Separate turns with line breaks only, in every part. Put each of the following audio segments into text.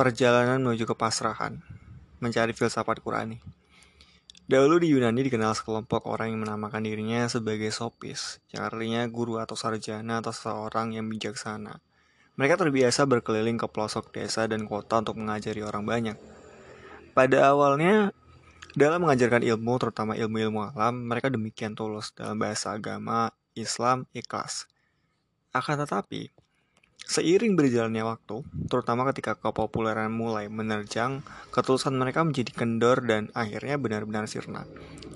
perjalanan menuju kepasrahan, mencari filsafat Qurani. Dahulu di Yunani dikenal sekelompok orang yang menamakan dirinya sebagai sopis, yang artinya guru atau sarjana atau seseorang yang bijaksana. Mereka terbiasa berkeliling ke pelosok desa dan kota untuk mengajari orang banyak. Pada awalnya, dalam mengajarkan ilmu, terutama ilmu-ilmu alam, mereka demikian tulus dalam bahasa agama, Islam, ikhlas. Akan tetapi, Seiring berjalannya waktu, terutama ketika kepopuleran mulai menerjang, ketulusan mereka menjadi kendor dan akhirnya benar-benar sirna.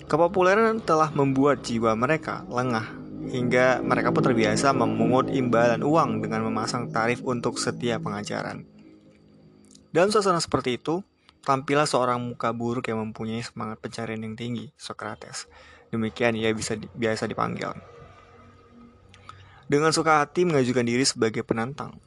Kepopuleran telah membuat jiwa mereka lengah, hingga mereka pun terbiasa memungut imbalan uang dengan memasang tarif untuk setiap pengajaran. Dalam suasana seperti itu, tampillah seorang muka buruk yang mempunyai semangat pencarian yang tinggi, Socrates. Demikian ia bisa biasa dipanggil dengan suka hati mengajukan diri sebagai penantang.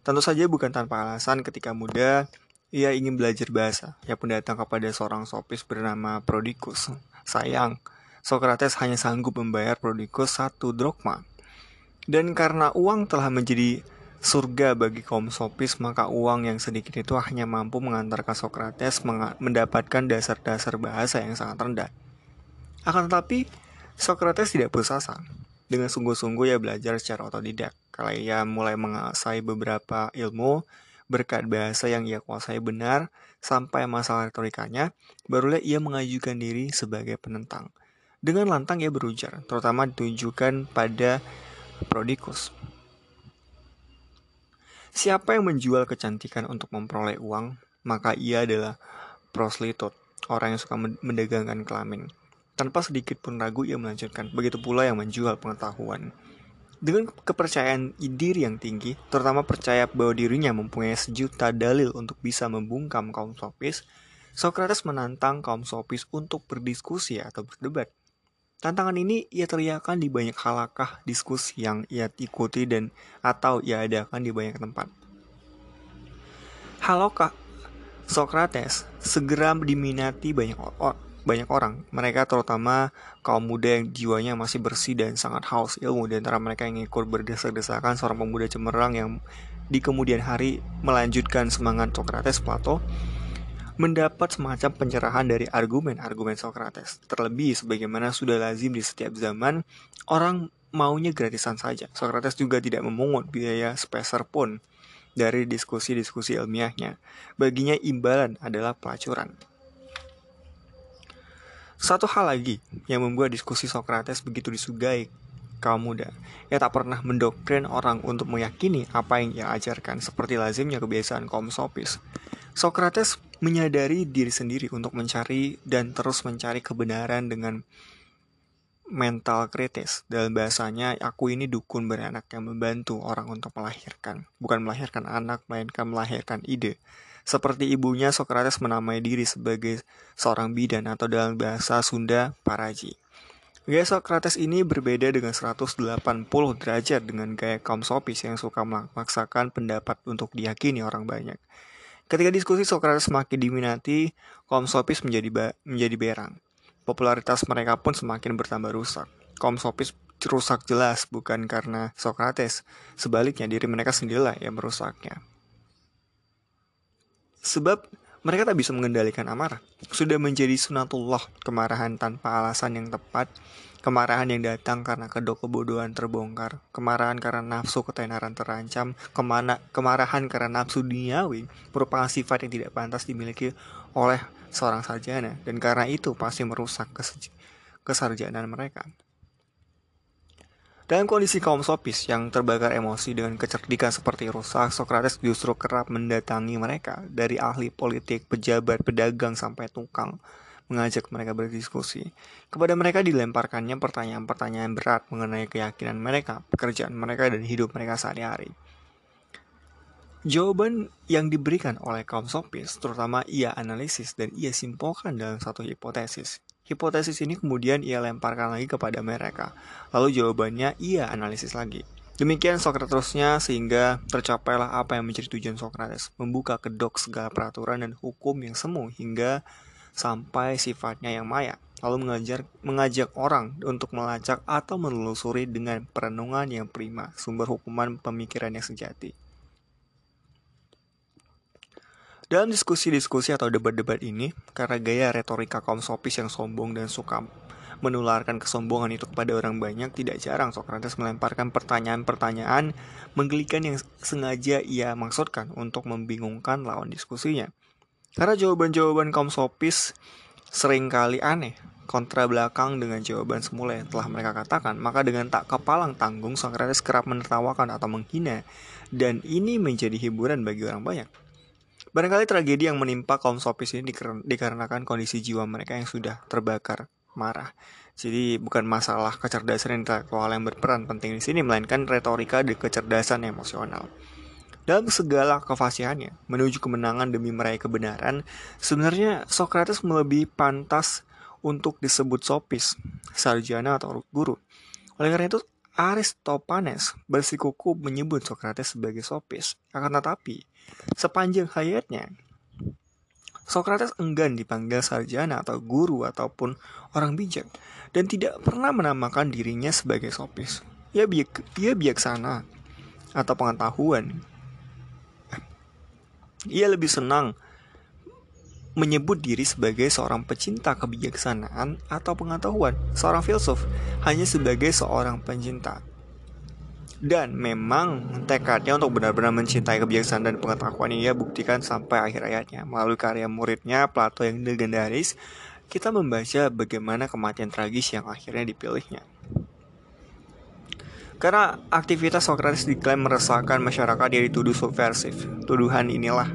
Tentu saja bukan tanpa alasan ketika muda ia ingin belajar bahasa. Ia pun datang kepada seorang sopis bernama Prodikus. Sayang, Socrates hanya sanggup membayar Prodikus satu drokma. Dan karena uang telah menjadi surga bagi kaum sopis, maka uang yang sedikit itu hanya mampu mengantarkan Socrates mendapatkan dasar-dasar bahasa yang sangat rendah. Akan tetapi, Socrates tidak putus asa. Dengan sungguh-sungguh ia belajar secara otodidak. Kalau ia mulai menguasai beberapa ilmu, berkat bahasa yang ia kuasai benar, sampai masalah retorikanya, barulah ia mengajukan diri sebagai penentang. Dengan lantang ia berujar, terutama ditujukan pada Prodikus. Siapa yang menjual kecantikan untuk memperoleh uang, maka ia adalah prostitut, orang yang suka mendagangkan kelamin. Tanpa sedikit pun ragu ia melanjutkan. Begitu pula yang menjual pengetahuan. Dengan kepercayaan diri yang tinggi, terutama percaya bahwa dirinya mempunyai sejuta dalil untuk bisa membungkam kaum sopis, Socrates menantang kaum sopis untuk berdiskusi atau berdebat. Tantangan ini ia teriakan di banyak halakah diskusi yang ia ikuti dan atau ia adakan di banyak tempat. Halo kak, Socrates segera diminati banyak orang banyak orang. Mereka terutama kaum muda yang jiwanya masih bersih dan sangat haus ilmu. Di antara mereka yang ikut berdesak-desakan seorang pemuda cemerlang yang di kemudian hari melanjutkan semangat Socrates Plato mendapat semacam pencerahan dari argumen-argumen Socrates. Terlebih sebagaimana sudah lazim di setiap zaman, orang maunya gratisan saja. Socrates juga tidak memungut biaya sepeser pun dari diskusi-diskusi ilmiahnya. Baginya imbalan adalah pelacuran. Satu hal lagi yang membuat diskusi Socrates begitu disugai kaum muda. Ia tak pernah mendoktrin orang untuk meyakini apa yang ia ajarkan, seperti lazimnya kebiasaan kaum sopis. Socrates menyadari diri sendiri untuk mencari dan terus mencari kebenaran dengan mental kritis. Dalam bahasanya, aku ini dukun beranak yang membantu orang untuk melahirkan. Bukan melahirkan anak, melainkan melahirkan ide. Seperti ibunya, Socrates menamai diri sebagai seorang bidan atau dalam bahasa Sunda, paraji. Gaya Socrates ini berbeda dengan 180 derajat dengan gaya kaum sopis yang suka memaksakan pendapat untuk diyakini orang banyak. Ketika diskusi Socrates semakin diminati, kaum sopis menjadi menjadi berang. Popularitas mereka pun semakin bertambah rusak. Kaum sopis rusak jelas bukan karena Socrates, sebaliknya diri mereka sendirilah yang merusaknya. Sebab mereka tak bisa mengendalikan amarah. Sudah menjadi sunatullah kemarahan tanpa alasan yang tepat, kemarahan yang datang karena kedok kebodohan terbongkar, kemarahan karena nafsu ketenaran terancam, ke mana, kemarahan karena nafsu duniawi merupakan sifat yang tidak pantas dimiliki oleh seorang sarjana dan karena itu pasti merusak kesarjanaan mereka. Dalam kondisi kaum sopis yang terbakar emosi dengan kecerdikan seperti rusak, Socrates justru kerap mendatangi mereka dari ahli politik, pejabat, pedagang, sampai tukang mengajak mereka berdiskusi. Kepada mereka dilemparkannya pertanyaan-pertanyaan berat mengenai keyakinan mereka, pekerjaan mereka, dan hidup mereka sehari-hari. Jawaban yang diberikan oleh kaum sopis, terutama ia analisis dan ia simpulkan dalam satu hipotesis, Hipotesis ini kemudian ia lemparkan lagi kepada mereka. Lalu jawabannya ia analisis lagi. Demikian Sokratesnya sehingga tercapailah apa yang menjadi tujuan Sokrates, membuka kedok segala peraturan dan hukum yang semu hingga sampai sifatnya yang maya, lalu mengajar, mengajak orang untuk melacak atau menelusuri dengan perenungan yang prima sumber hukuman pemikiran yang sejati. Dalam diskusi-diskusi atau debat-debat ini, karena gaya retorika kaum sopis yang sombong dan suka menularkan kesombongan itu kepada orang banyak, tidak jarang Socrates melemparkan pertanyaan-pertanyaan menggelikan yang sengaja ia maksudkan untuk membingungkan lawan diskusinya. Karena jawaban-jawaban kaum sopis sering kali aneh, kontra belakang dengan jawaban semula yang telah mereka katakan, maka dengan tak kepalang tanggung Socrates kerap menertawakan atau menghina, dan ini menjadi hiburan bagi orang banyak. Barangkali tragedi yang menimpa kaum sopis ini dikarenakan kondisi jiwa mereka yang sudah terbakar marah. Jadi bukan masalah kecerdasan intelektual yang berperan penting di sini, melainkan retorika dan kecerdasan emosional. Dalam segala kefasihannya, menuju kemenangan demi meraih kebenaran, sebenarnya Socrates melebihi pantas untuk disebut sopis, sarjana atau guru. Oleh karena itu, Aristopanes bersikukuh menyebut Socrates sebagai sopis. Akan tetapi, sepanjang hayatnya, Socrates enggan dipanggil sarjana atau guru ataupun orang bijak dan tidak pernah menamakan dirinya sebagai sopis. Ia, biak, ia bijaksana atau pengetahuan. Ia lebih senang menyebut diri sebagai seorang pecinta kebijaksanaan atau pengetahuan, seorang filsuf hanya sebagai seorang pencinta. Dan memang tekadnya untuk benar-benar mencintai kebijaksanaan dan pengetahuan ia buktikan sampai akhir ayatnya. Melalui karya muridnya Plato yang legendaris, kita membaca bagaimana kematian tragis yang akhirnya dipilihnya. Karena aktivitas Socrates diklaim meresahkan masyarakat dia dituduh subversif. Tuduhan inilah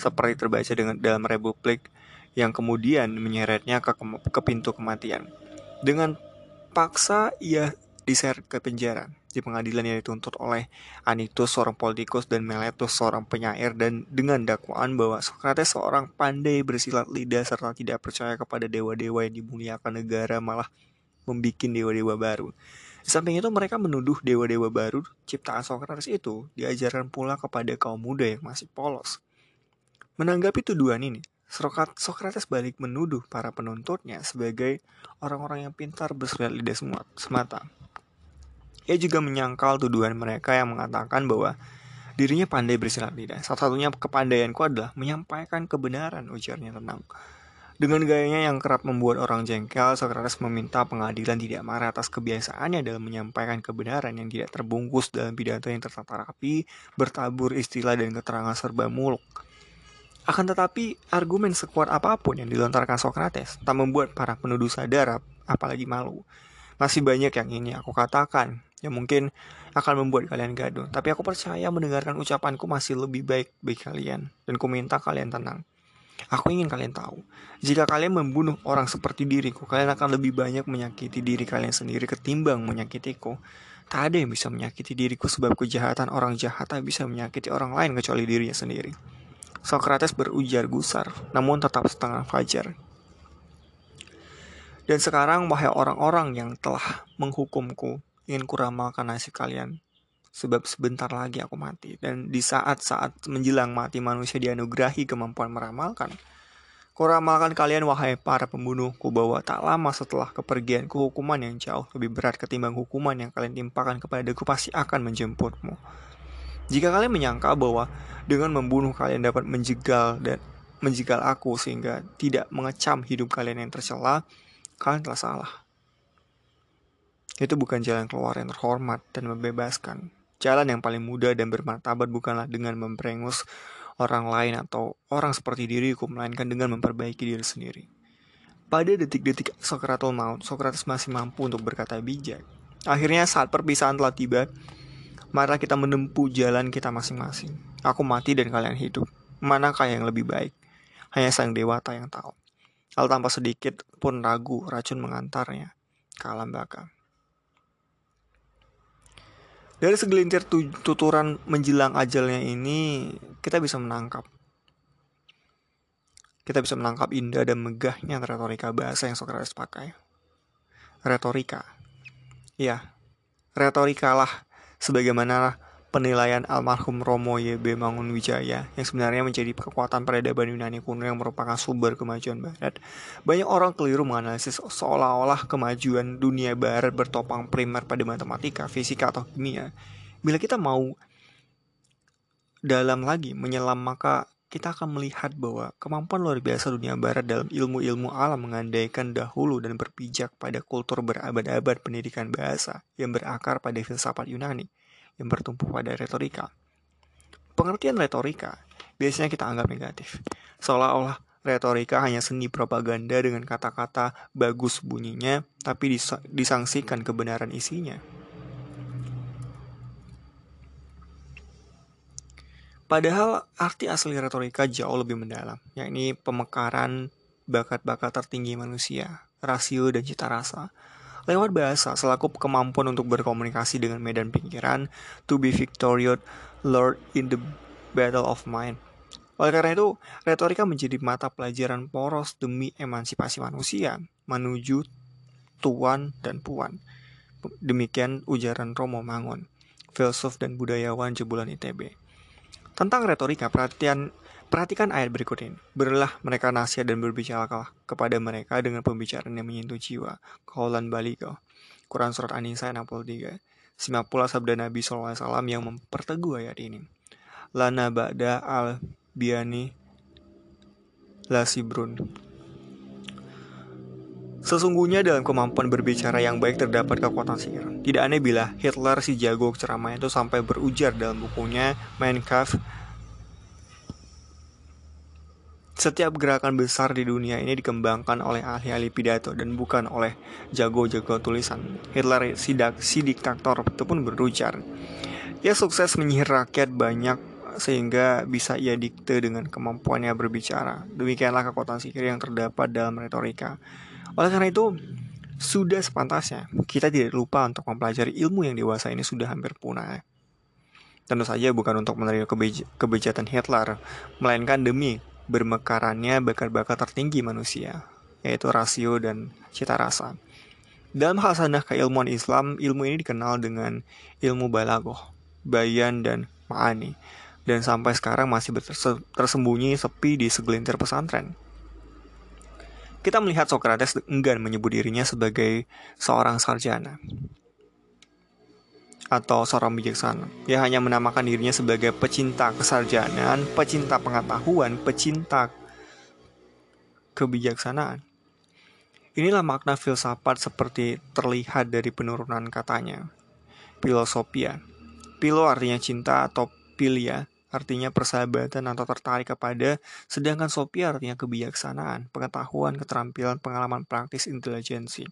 seperti terbaca dengan dalam Republik yang kemudian menyeretnya ke, ke pintu kematian. Dengan paksa ia diseret ke penjara. Di pengadilan yang dituntut oleh Anitus seorang politikus dan Meletus seorang penyair dan dengan dakwaan bahwa Socrates seorang pandai bersilat lidah serta tidak percaya kepada dewa-dewa yang dimuliakan negara malah membuat dewa-dewa baru. Di samping itu mereka menuduh dewa-dewa baru ciptaan Socrates itu diajarkan pula kepada kaum muda yang masih polos. Menanggapi tuduhan ini, Socrates balik menuduh para penuntutnya sebagai orang-orang yang pintar bersilat lidah semata. Ia juga menyangkal tuduhan mereka yang mengatakan bahwa dirinya pandai bersilat lidah. Salah satunya kepandaianku adalah menyampaikan kebenaran, ujarnya tenang. Dengan gayanya yang kerap membuat orang jengkel, Socrates meminta pengadilan tidak marah atas kebiasaannya dalam menyampaikan kebenaran yang tidak terbungkus dalam pidato yang tertata rapi, bertabur istilah dan keterangan serba muluk. Akan tetapi, argumen sekuat apa pun yang dilontarkan Socrates tak membuat para penuduh sadar apalagi malu. Masih banyak yang ini aku katakan, yang mungkin akan membuat kalian gaduh. Tapi aku percaya mendengarkan ucapanku masih lebih baik bagi kalian. Dan ku minta kalian tenang. Aku ingin kalian tahu, jika kalian membunuh orang seperti diriku, kalian akan lebih banyak menyakiti diri kalian sendiri ketimbang menyakitiku. Tak ada yang bisa menyakiti diriku sebab kejahatan orang jahat tak bisa menyakiti orang lain kecuali dirinya sendiri. Socrates berujar gusar, namun tetap setengah fajar. Dan sekarang, wahai orang-orang yang telah menghukumku, ingin kuramalkan nasib kalian. Sebab sebentar lagi aku mati. Dan di saat-saat menjelang mati manusia dianugerahi kemampuan meramalkan. Kuramalkan kalian wahai para pembunuhku bahwa tak lama setelah kepergianku hukuman yang jauh lebih berat ketimbang hukuman yang kalian timpakan kepadaku pasti akan menjemputmu. Jika kalian menyangka bahwa dengan membunuh kalian dapat menjegal dan menjegal aku sehingga tidak mengecam hidup kalian yang tercela, kalian telah salah. Itu bukan jalan keluar yang terhormat dan membebaskan. Jalan yang paling mudah dan bermartabat bukanlah dengan memperengus orang lain atau orang seperti diriku, melainkan dengan memperbaiki diri sendiri. Pada detik-detik Sokratul maut, Sokrates masih mampu untuk berkata bijak. Akhirnya saat perpisahan telah tiba, Mari kita menempuh jalan kita masing-masing. Aku mati dan kalian hidup. Manakah yang lebih baik? Hanya sang dewata yang tahu. Hal tanpa sedikit pun ragu, racun mengantarnya ke alam baka. Dari segelintir tuturan menjelang ajalnya ini, kita bisa menangkap. Kita bisa menangkap indah dan megahnya retorika bahasa yang Socrates pakai. Retorika. Ya, retorika lah sebagaimana penilaian almarhum Romo Y.B. Mangunwijaya yang sebenarnya menjadi kekuatan peradaban Yunani kuno yang merupakan sumber kemajuan Barat. Banyak orang keliru menganalisis seolah-olah kemajuan dunia Barat bertopang primer pada matematika, fisika, atau kimia. Bila kita mau dalam lagi menyelam maka kita akan melihat bahwa kemampuan luar biasa dunia barat dalam ilmu-ilmu alam mengandaikan dahulu dan berpijak pada kultur berabad-abad pendidikan bahasa yang berakar pada filsafat Yunani yang bertumpu pada retorika. Pengertian retorika biasanya kita anggap negatif, seolah-olah retorika hanya seni propaganda dengan kata-kata bagus bunyinya, tapi disangsikan kebenaran isinya. Padahal arti asli retorika jauh lebih mendalam, yakni pemekaran bakat-bakat tertinggi manusia, rasio dan cita rasa. Lewat bahasa, selaku kemampuan untuk berkomunikasi dengan medan pikiran, to be victorious, Lord in the battle of mind. Oleh karena itu, retorika menjadi mata pelajaran poros demi emansipasi manusia menuju tuan dan puan. Demikian ujaran Romo Mangun, filsuf dan budayawan jebolan ITB. Tentang retorika, perhatian perhatikan ayat berikut ini. Berilah mereka nasihat dan berbicara kepada mereka dengan pembicaraan yang menyentuh jiwa. Kaulan Baligo. Quran Surat An-Nisa 63. Simak pula sabda Nabi SAW yang memperteguh ayat ini. Lana ba'da al-biani lasibrun. Sesungguhnya dalam kemampuan berbicara yang baik terdapat kekuatan sihir. Tidak aneh bila Hitler si jago ceramah itu sampai berujar dalam bukunya Mein Kampf setiap gerakan besar di dunia ini dikembangkan oleh ahli-ahli pidato dan bukan oleh jago-jago tulisan. Hitler si, si diktator itu pun berujar. Ia sukses menyihir rakyat banyak sehingga bisa ia dikte dengan kemampuannya berbicara. Demikianlah kekuatan sihir yang terdapat dalam retorika. Oleh karena itu, sudah sepantasnya kita tidak lupa untuk mempelajari ilmu yang dewasa ini sudah hampir punah. Tentu saja bukan untuk menerima kebej kebejatan Hitler, melainkan demi bermekarannya bakat-bakat tertinggi manusia, yaitu rasio dan cita rasa. Dalam hal sanah keilmuan Islam, ilmu ini dikenal dengan ilmu balagoh, bayan, dan ma'ani, dan sampai sekarang masih tersembunyi sepi di segelintir pesantren. Kita melihat Socrates enggan menyebut dirinya sebagai seorang sarjana atau seorang bijaksana. Ia hanya menamakan dirinya sebagai pecinta kesarjanaan, pecinta pengetahuan, pecinta kebijaksanaan. Inilah makna filsafat seperti terlihat dari penurunan katanya. Filosofia. Pilo artinya cinta atau pilia artinya persahabatan atau tertarik kepada, sedangkan Sophia artinya kebijaksanaan, pengetahuan, keterampilan, pengalaman praktis, intelijensi.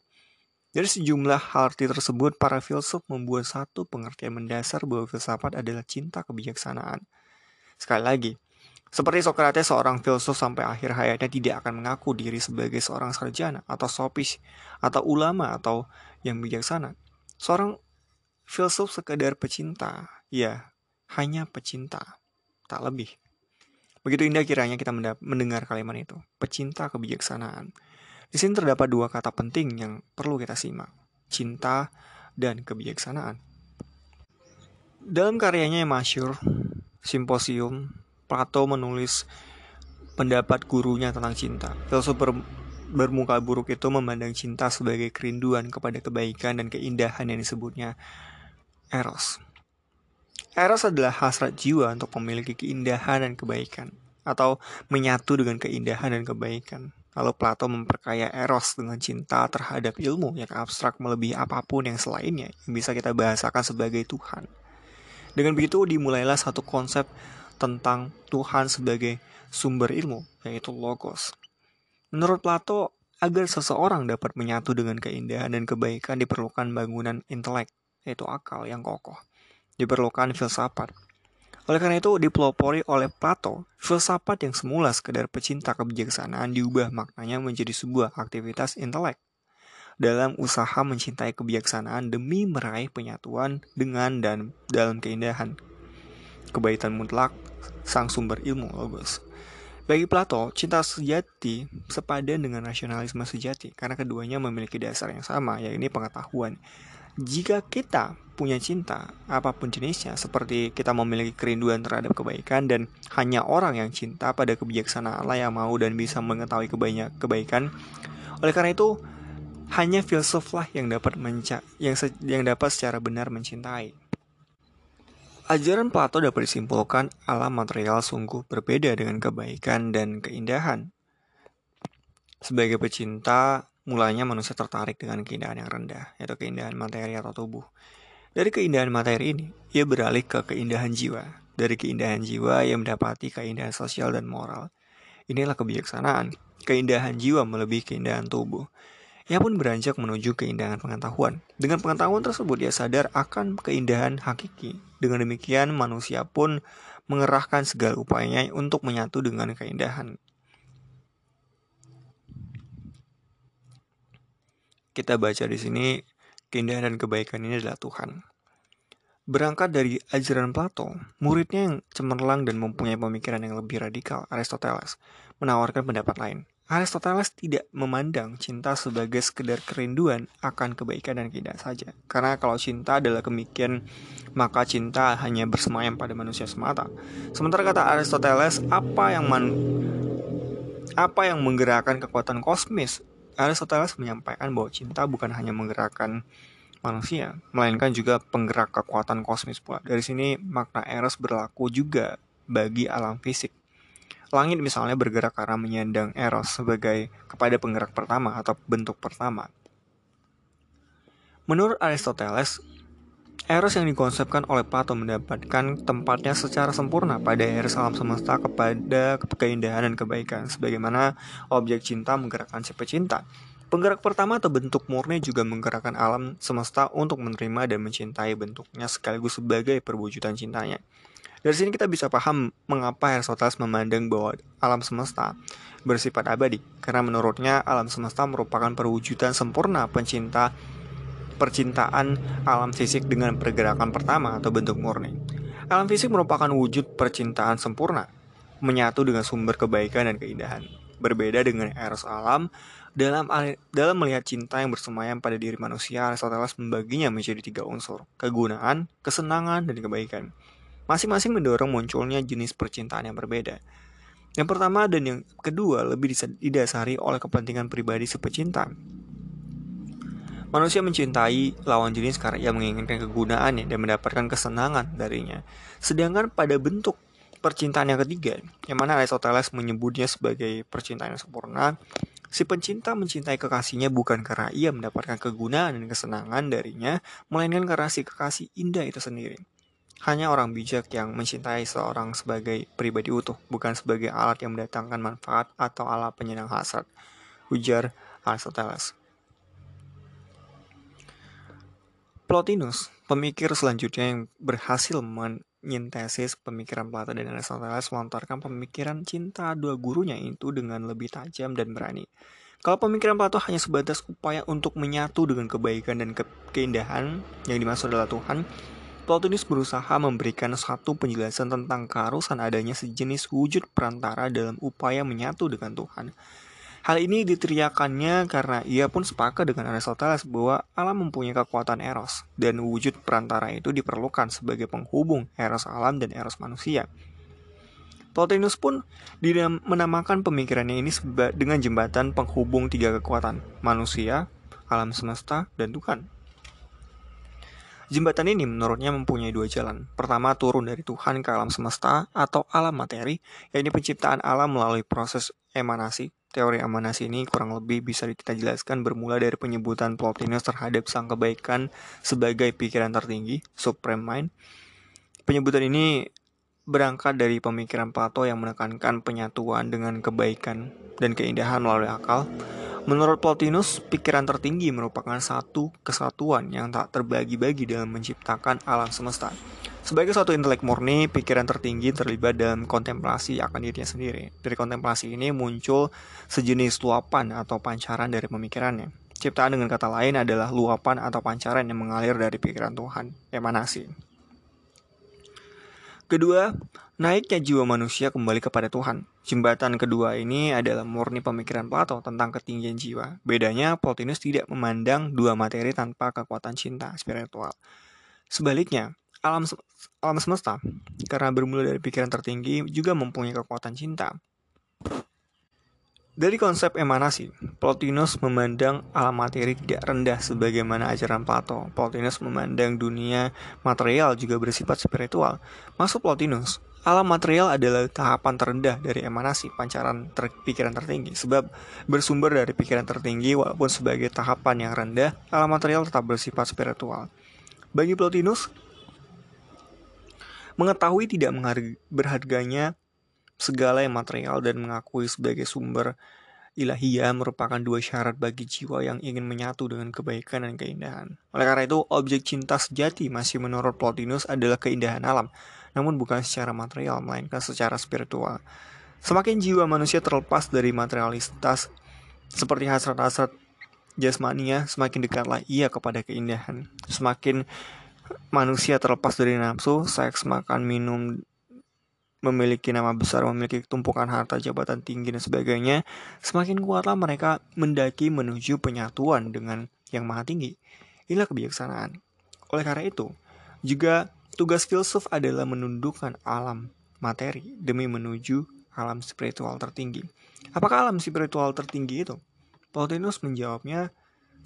Dari sejumlah arti tersebut, para filsuf membuat satu pengertian mendasar bahwa filsafat adalah cinta kebijaksanaan. Sekali lagi, seperti Socrates, seorang filsuf sampai akhir hayatnya tidak akan mengaku diri sebagai seorang sarjana atau sopis atau ulama atau yang bijaksana. Seorang filsuf sekedar pecinta, ya, hanya pecinta tak lebih. Begitu indah kiranya kita mendengar kalimat itu, pecinta kebijaksanaan. Di sini terdapat dua kata penting yang perlu kita simak, cinta dan kebijaksanaan. Dalam karyanya yang masyur, Simposium, Plato menulis pendapat gurunya tentang cinta. Filsuf ber, bermuka buruk itu memandang cinta sebagai kerinduan kepada kebaikan dan keindahan yang disebutnya eros. Eros adalah hasrat jiwa untuk memiliki keindahan dan kebaikan, atau menyatu dengan keindahan dan kebaikan. Lalu Plato memperkaya Eros dengan cinta terhadap ilmu yang abstrak melebihi apa pun yang selainnya yang bisa kita bahasakan sebagai Tuhan. Dengan begitu dimulailah satu konsep tentang Tuhan sebagai sumber ilmu, yaitu Logos. Menurut Plato, agar seseorang dapat menyatu dengan keindahan dan kebaikan diperlukan bangunan intelek, yaitu akal yang kokoh diperlukan filsafat. Oleh karena itu, dipelopori oleh Plato, filsafat yang semula sekedar pecinta kebijaksanaan diubah maknanya menjadi sebuah aktivitas intelek dalam usaha mencintai kebijaksanaan demi meraih penyatuan dengan dan dalam keindahan. Kebaikan mutlak, sang sumber ilmu logos. Bagi Plato, cinta sejati sepadan dengan nasionalisme sejati karena keduanya memiliki dasar yang sama, yaitu pengetahuan. Jika kita punya cinta, apa pun jenisnya, seperti kita memiliki kerinduan terhadap kebaikan dan hanya orang yang cinta pada kebijaksanaan Allah yang mau dan bisa mengetahui kebanyak kebaikan. Oleh karena itu, hanya filsuflah yang dapat menca yang, yang dapat secara benar mencintai. Ajaran Plato dapat disimpulkan alam material sungguh berbeda dengan kebaikan dan keindahan. Sebagai pecinta, mulanya manusia tertarik dengan keindahan yang rendah, yaitu keindahan materi atau tubuh. Dari keindahan materi ini, ia beralih ke keindahan jiwa. Dari keindahan jiwa, ia mendapati keindahan sosial dan moral. Inilah kebijaksanaan. Keindahan jiwa melebihi keindahan tubuh. Ia pun beranjak menuju keindahan pengetahuan. Dengan pengetahuan tersebut, ia sadar akan keindahan hakiki dengan demikian, manusia pun mengerahkan segala upayanya untuk menyatu dengan keindahan. Kita baca di sini, keindahan dan kebaikan ini adalah Tuhan. Berangkat dari ajaran Plato, muridnya yang cemerlang dan mempunyai pemikiran yang lebih radikal, Aristoteles, menawarkan pendapat lain. Aristoteles tidak memandang cinta sebagai sekedar kerinduan akan kebaikan dan keindahan saja. Karena kalau cinta adalah kemikian, maka cinta hanya bersemayam pada manusia semata. Sementara kata Aristoteles, apa yang man, apa yang menggerakkan kekuatan kosmis? Aristoteles menyampaikan bahwa cinta bukan hanya menggerakkan manusia, melainkan juga penggerak kekuatan kosmis pula. Dari sini makna eros berlaku juga bagi alam fisik. Langit misalnya bergerak karena menyandang Eros sebagai kepada penggerak pertama atau bentuk pertama. Menurut Aristoteles, Eros yang dikonsepkan oleh Plato mendapatkan tempatnya secara sempurna pada eros alam semesta kepada keindahan dan kebaikan, sebagaimana objek cinta menggerakkan si pecinta. Penggerak pertama atau bentuk murni juga menggerakkan alam semesta untuk menerima dan mencintai bentuknya sekaligus sebagai perwujudan cintanya. Dari sini kita bisa paham mengapa Aristoteles memandang bahwa alam semesta bersifat abadi, karena menurutnya alam semesta merupakan perwujudan sempurna pencinta percintaan alam fisik dengan pergerakan pertama atau bentuk murni. Alam fisik merupakan wujud percintaan sempurna, menyatu dengan sumber kebaikan dan keindahan. Berbeda dengan eros alam, dalam dalam melihat cinta yang bersemayam pada diri manusia, Aristoteles membaginya menjadi tiga unsur: kegunaan, kesenangan, dan kebaikan. Masing-masing mendorong munculnya jenis percintaan yang berbeda. Yang pertama dan yang kedua lebih didasari oleh kepentingan pribadi si pecinta. Manusia mencintai lawan jenis karena ia menginginkan kegunaannya dan mendapatkan kesenangan darinya. Sedangkan pada bentuk percintaan yang ketiga, yang mana Aristoteles menyebutnya sebagai percintaan yang sempurna, si pencinta mencintai kekasihnya bukan karena ia mendapatkan kegunaan dan kesenangan darinya, melainkan karena si kekasih indah itu sendiri. Hanya orang bijak yang mencintai seorang sebagai pribadi utuh, bukan sebagai alat yang mendatangkan manfaat atau alat penyenang hasrat, ujar Aristoteles. Plotinus, pemikir selanjutnya yang berhasil menyintesis pemikiran Plato dan Aristoteles melontarkan pemikiran cinta dua gurunya itu dengan lebih tajam dan berani. Kalau pemikiran Plato hanya sebatas upaya untuk menyatu dengan kebaikan dan ke keindahan yang dimaksud adalah Tuhan, Plotinus berusaha memberikan satu penjelasan tentang keharusan adanya sejenis wujud perantara dalam upaya menyatu dengan Tuhan. Hal ini diteriakannya karena ia pun sepakat dengan Aristoteles bahwa alam mempunyai kekuatan eros, dan wujud perantara itu diperlukan sebagai penghubung eros alam dan eros manusia. Plotinus pun menamakan pemikirannya ini dengan jembatan penghubung tiga kekuatan, manusia, alam semesta, dan Tuhan. Jembatan ini menurutnya mempunyai dua jalan. Pertama, turun dari Tuhan ke alam semesta atau alam materi, yakni penciptaan alam melalui proses emanasi. Teori emanasi ini kurang lebih bisa kita jelaskan bermula dari penyebutan Plotinus terhadap sang kebaikan sebagai pikiran tertinggi, supreme mind. Penyebutan ini berangkat dari pemikiran Plato yang menekankan penyatuan dengan kebaikan dan keindahan melalui akal. Menurut Plotinus, pikiran tertinggi merupakan satu kesatuan yang tak terbagi-bagi dalam menciptakan alam semesta. Sebagai suatu intelek murni, pikiran tertinggi terlibat dalam kontemplasi akan dirinya sendiri. Dari kontemplasi ini muncul sejenis luapan atau pancaran dari pemikirannya. Ciptaan dengan kata lain adalah luapan atau pancaran yang mengalir dari pikiran Tuhan, emanasi. Kedua, naiknya jiwa manusia kembali kepada Tuhan. Jembatan kedua ini adalah murni pemikiran Plato tentang ketinggian jiwa. Bedanya, Plotinus tidak memandang dua materi tanpa kekuatan cinta spiritual. Sebaliknya, alam alam semesta karena bermula dari pikiran tertinggi juga mempunyai kekuatan cinta. Dari konsep emanasi, Plotinus memandang alam materi tidak rendah sebagaimana ajaran Plato. Plotinus memandang dunia material juga bersifat spiritual. Masuk Plotinus, alam material adalah tahapan terendah dari emanasi pancaran ter pikiran tertinggi sebab bersumber dari pikiran tertinggi walaupun sebagai tahapan yang rendah, alam material tetap bersifat spiritual. Bagi Plotinus, mengetahui tidak berharganya segala yang material dan mengakui sebagai sumber ilahiyah merupakan dua syarat bagi jiwa yang ingin menyatu dengan kebaikan dan keindahan. Oleh karena itu, objek cinta sejati masih menurut Plotinus adalah keindahan alam, namun bukan secara material, melainkan secara spiritual. Semakin jiwa manusia terlepas dari materialitas, seperti hasrat-hasrat jasmania, semakin dekatlah ia kepada keindahan. Semakin manusia terlepas dari nafsu, seks, makan, minum, memiliki nama besar, memiliki tumpukan harta, jabatan tinggi, dan sebagainya, semakin kuatlah mereka mendaki menuju penyatuan dengan yang maha tinggi. Inilah kebijaksanaan. Oleh karena itu, juga tugas filsuf adalah menundukkan alam materi demi menuju alam spiritual tertinggi. Apakah alam spiritual tertinggi itu? Plotinus menjawabnya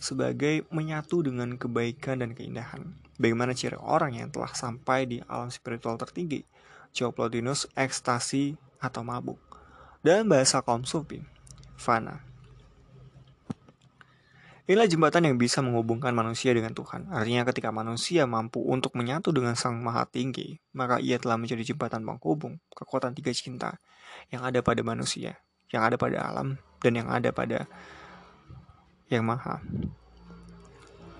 sebagai menyatu dengan kebaikan dan keindahan. Bagaimana ciri orang yang telah sampai di alam spiritual tertinggi? Plotinus ekstasi atau mabuk. Dalam bahasa kaum sufi, fana. Inilah jembatan yang bisa menghubungkan manusia dengan Tuhan. Artinya ketika manusia mampu untuk menyatu dengan Sang Maha Tinggi, maka ia telah menjadi jembatan penghubung kekuatan tiga cinta yang ada pada manusia, yang ada pada alam, dan yang ada pada Yang Maha.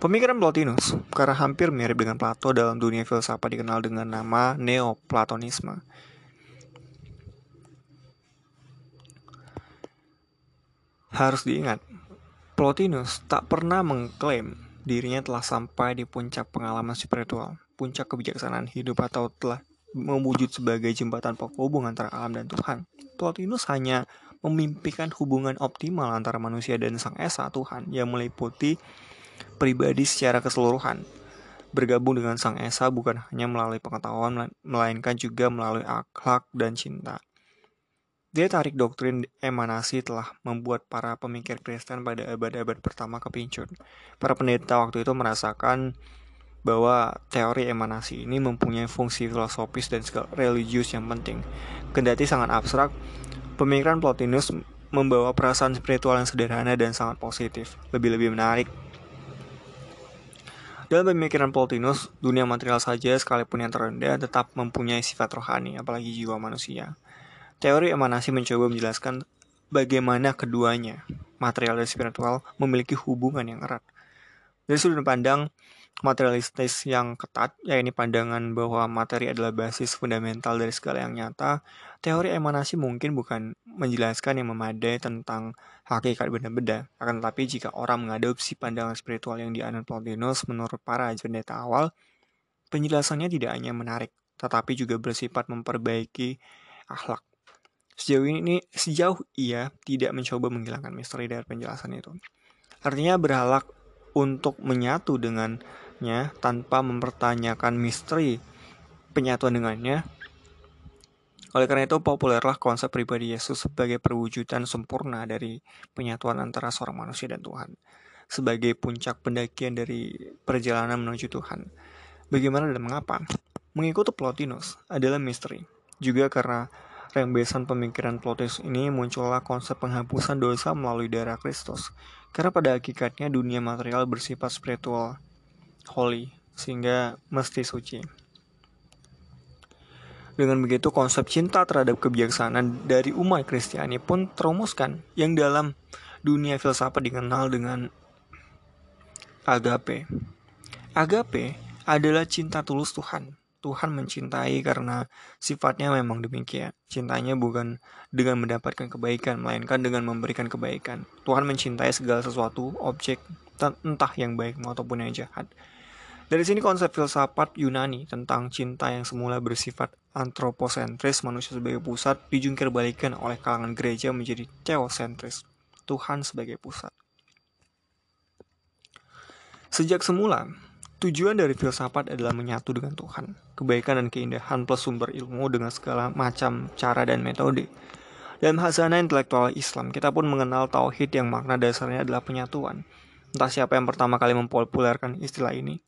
Pemikiran Plotinus, karena hampir mirip dengan Plato dalam dunia filsafat dikenal dengan nama Neoplatonisme. Harus diingat, Plotinus tak pernah mengklaim dirinya telah sampai di puncak pengalaman spiritual, puncak kebijaksanaan hidup atau telah mewujud sebagai jembatan penghubung antara alam dan Tuhan. Plotinus hanya memimpikan hubungan optimal antara manusia dan Sang Esa Tuhan yang meliputi pribadi secara keseluruhan. Bergabung dengan Sang Esa bukan hanya melalui pengetahuan, melainkan juga melalui akhlak dan cinta. Dia tarik doktrin emanasi telah membuat para pemikir Kristen pada abad-abad pertama kepincut. Para pendeta waktu itu merasakan bahwa teori emanasi ini mempunyai fungsi filosofis dan religius yang penting. Kendati sangat abstrak, pemikiran Plotinus membawa perasaan spiritual yang sederhana dan sangat positif. Lebih-lebih menarik, dalam pemikiran Plotinus, dunia material saja sekalipun yang terendah tetap mempunyai sifat rohani, apalagi jiwa manusia. Teori emanasi mencoba menjelaskan bagaimana keduanya, material dan spiritual, memiliki hubungan yang erat. Dari sudut pandang materialistis yang ketat, yakni pandangan bahwa materi adalah basis fundamental dari segala yang nyata, teori emanasi mungkin bukan menjelaskan yang memadai tentang hakikat benda-benda. Akan tetapi jika orang mengadopsi pandangan spiritual yang dianut Plotinus menurut para pendeta awal, penjelasannya tidak hanya menarik, tetapi juga bersifat memperbaiki akhlak. Sejauh ini, sejauh ia tidak mencoba menghilangkan misteri dari penjelasan itu. Artinya berhalak untuk menyatu tanpa mempertanyakan misteri penyatuan dengannya. Oleh karena itu, populerlah konsep pribadi Yesus sebagai perwujudan sempurna dari penyatuan antara seorang manusia dan Tuhan, sebagai puncak pendakian dari perjalanan menuju Tuhan. Bagaimana dan mengapa? Mengikuti Plotinus adalah misteri, juga karena rembesan pemikiran Plotinus ini muncullah konsep penghapusan dosa melalui darah Kristus. Karena pada hakikatnya dunia material bersifat spiritual, holy, sehingga mesti suci. Dengan begitu konsep cinta terhadap kebijaksanaan dari umat Kristiani pun terumuskan yang dalam dunia filsafat dikenal dengan agape. Agape adalah cinta tulus Tuhan Tuhan mencintai karena sifatnya memang demikian. Cintanya bukan dengan mendapatkan kebaikan, melainkan dengan memberikan kebaikan. Tuhan mencintai segala sesuatu, objek, entah yang baik maupun yang jahat. Dari sini konsep filsafat Yunani tentang cinta yang semula bersifat antroposentris manusia sebagai pusat dijungkir balikan oleh kalangan gereja menjadi teosentris, Tuhan sebagai pusat. Sejak semula, Tujuan dari filsafat adalah menyatu dengan Tuhan, kebaikan dan keindahan plus sumber ilmu dengan segala macam cara dan metode. Dalam hazana intelektual Islam, kita pun mengenal tauhid yang makna dasarnya adalah penyatuan. Entah siapa yang pertama kali mempopulerkan istilah ini.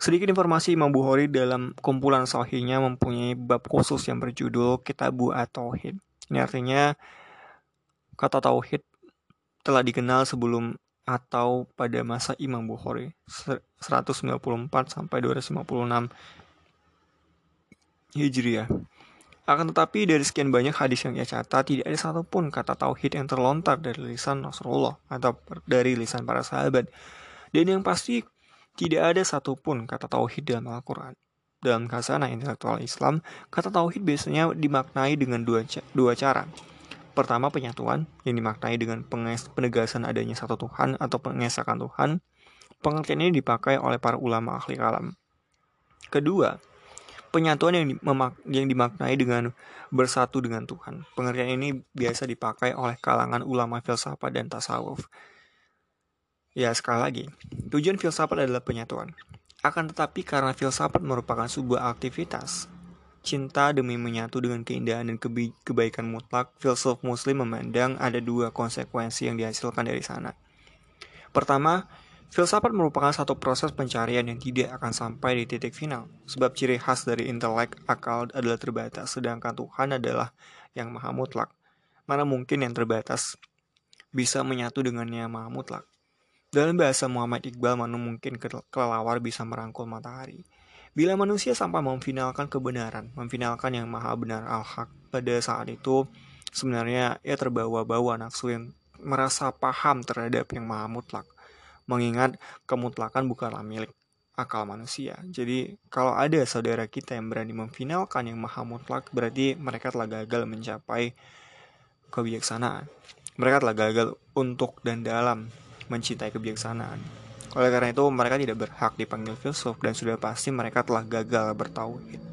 Sedikit informasi Imam Bukhari dalam kumpulan sahihnya mempunyai bab khusus yang berjudul Kitabu At-Tauhid. Ini artinya kata tauhid telah dikenal sebelum atau pada masa Imam Bukhari 194 sampai 256 Hijriah. Akan tetapi dari sekian banyak hadis yang ia catat, tidak ada satupun kata tauhid yang terlontar dari lisan Rasulullah atau dari lisan para sahabat. Dan yang pasti, tidak ada satupun kata tauhid dalam Al-Quran. Dalam khasana intelektual Islam, kata tauhid biasanya dimaknai dengan dua, dua cara. Pertama, penyatuan, yang dimaknai dengan penegasan adanya satu Tuhan atau pengesakan Tuhan. Pengertian ini dipakai oleh para ulama ahli kalam. Kedua, penyatuan yang, yang dimaknai dengan bersatu dengan Tuhan. Pengertian ini biasa dipakai oleh kalangan ulama filsafat dan tasawuf. Ya, sekali lagi, tujuan filsafat adalah penyatuan. Akan tetapi karena filsafat merupakan sebuah aktivitas, cinta demi menyatu dengan keindahan dan kebaikan mutlak, filsuf muslim memandang ada dua konsekuensi yang dihasilkan dari sana. Pertama, Filsafat merupakan satu proses pencarian yang tidak akan sampai di titik final, sebab ciri khas dari intelek akal adalah terbatas, sedangkan Tuhan adalah yang maha mutlak. Mana mungkin yang terbatas bisa menyatu dengan yang maha mutlak? Dalam bahasa Muhammad Iqbal, mana mungkin kelelawar bisa merangkul matahari. Bila manusia sampai memfinalkan kebenaran, memfinalkan yang maha benar al-haq, pada saat itu sebenarnya ia terbawa-bawa nafsu yang merasa paham terhadap yang maha mutlak mengingat kemutlakan bukanlah milik akal manusia. Jadi kalau ada saudara kita yang berani memfinalkan yang maha mutlak, berarti mereka telah gagal mencapai kebijaksanaan. Mereka telah gagal untuk dan dalam mencintai kebijaksanaan. Oleh karena itu, mereka tidak berhak dipanggil filsuf dan sudah pasti mereka telah gagal bertauhid.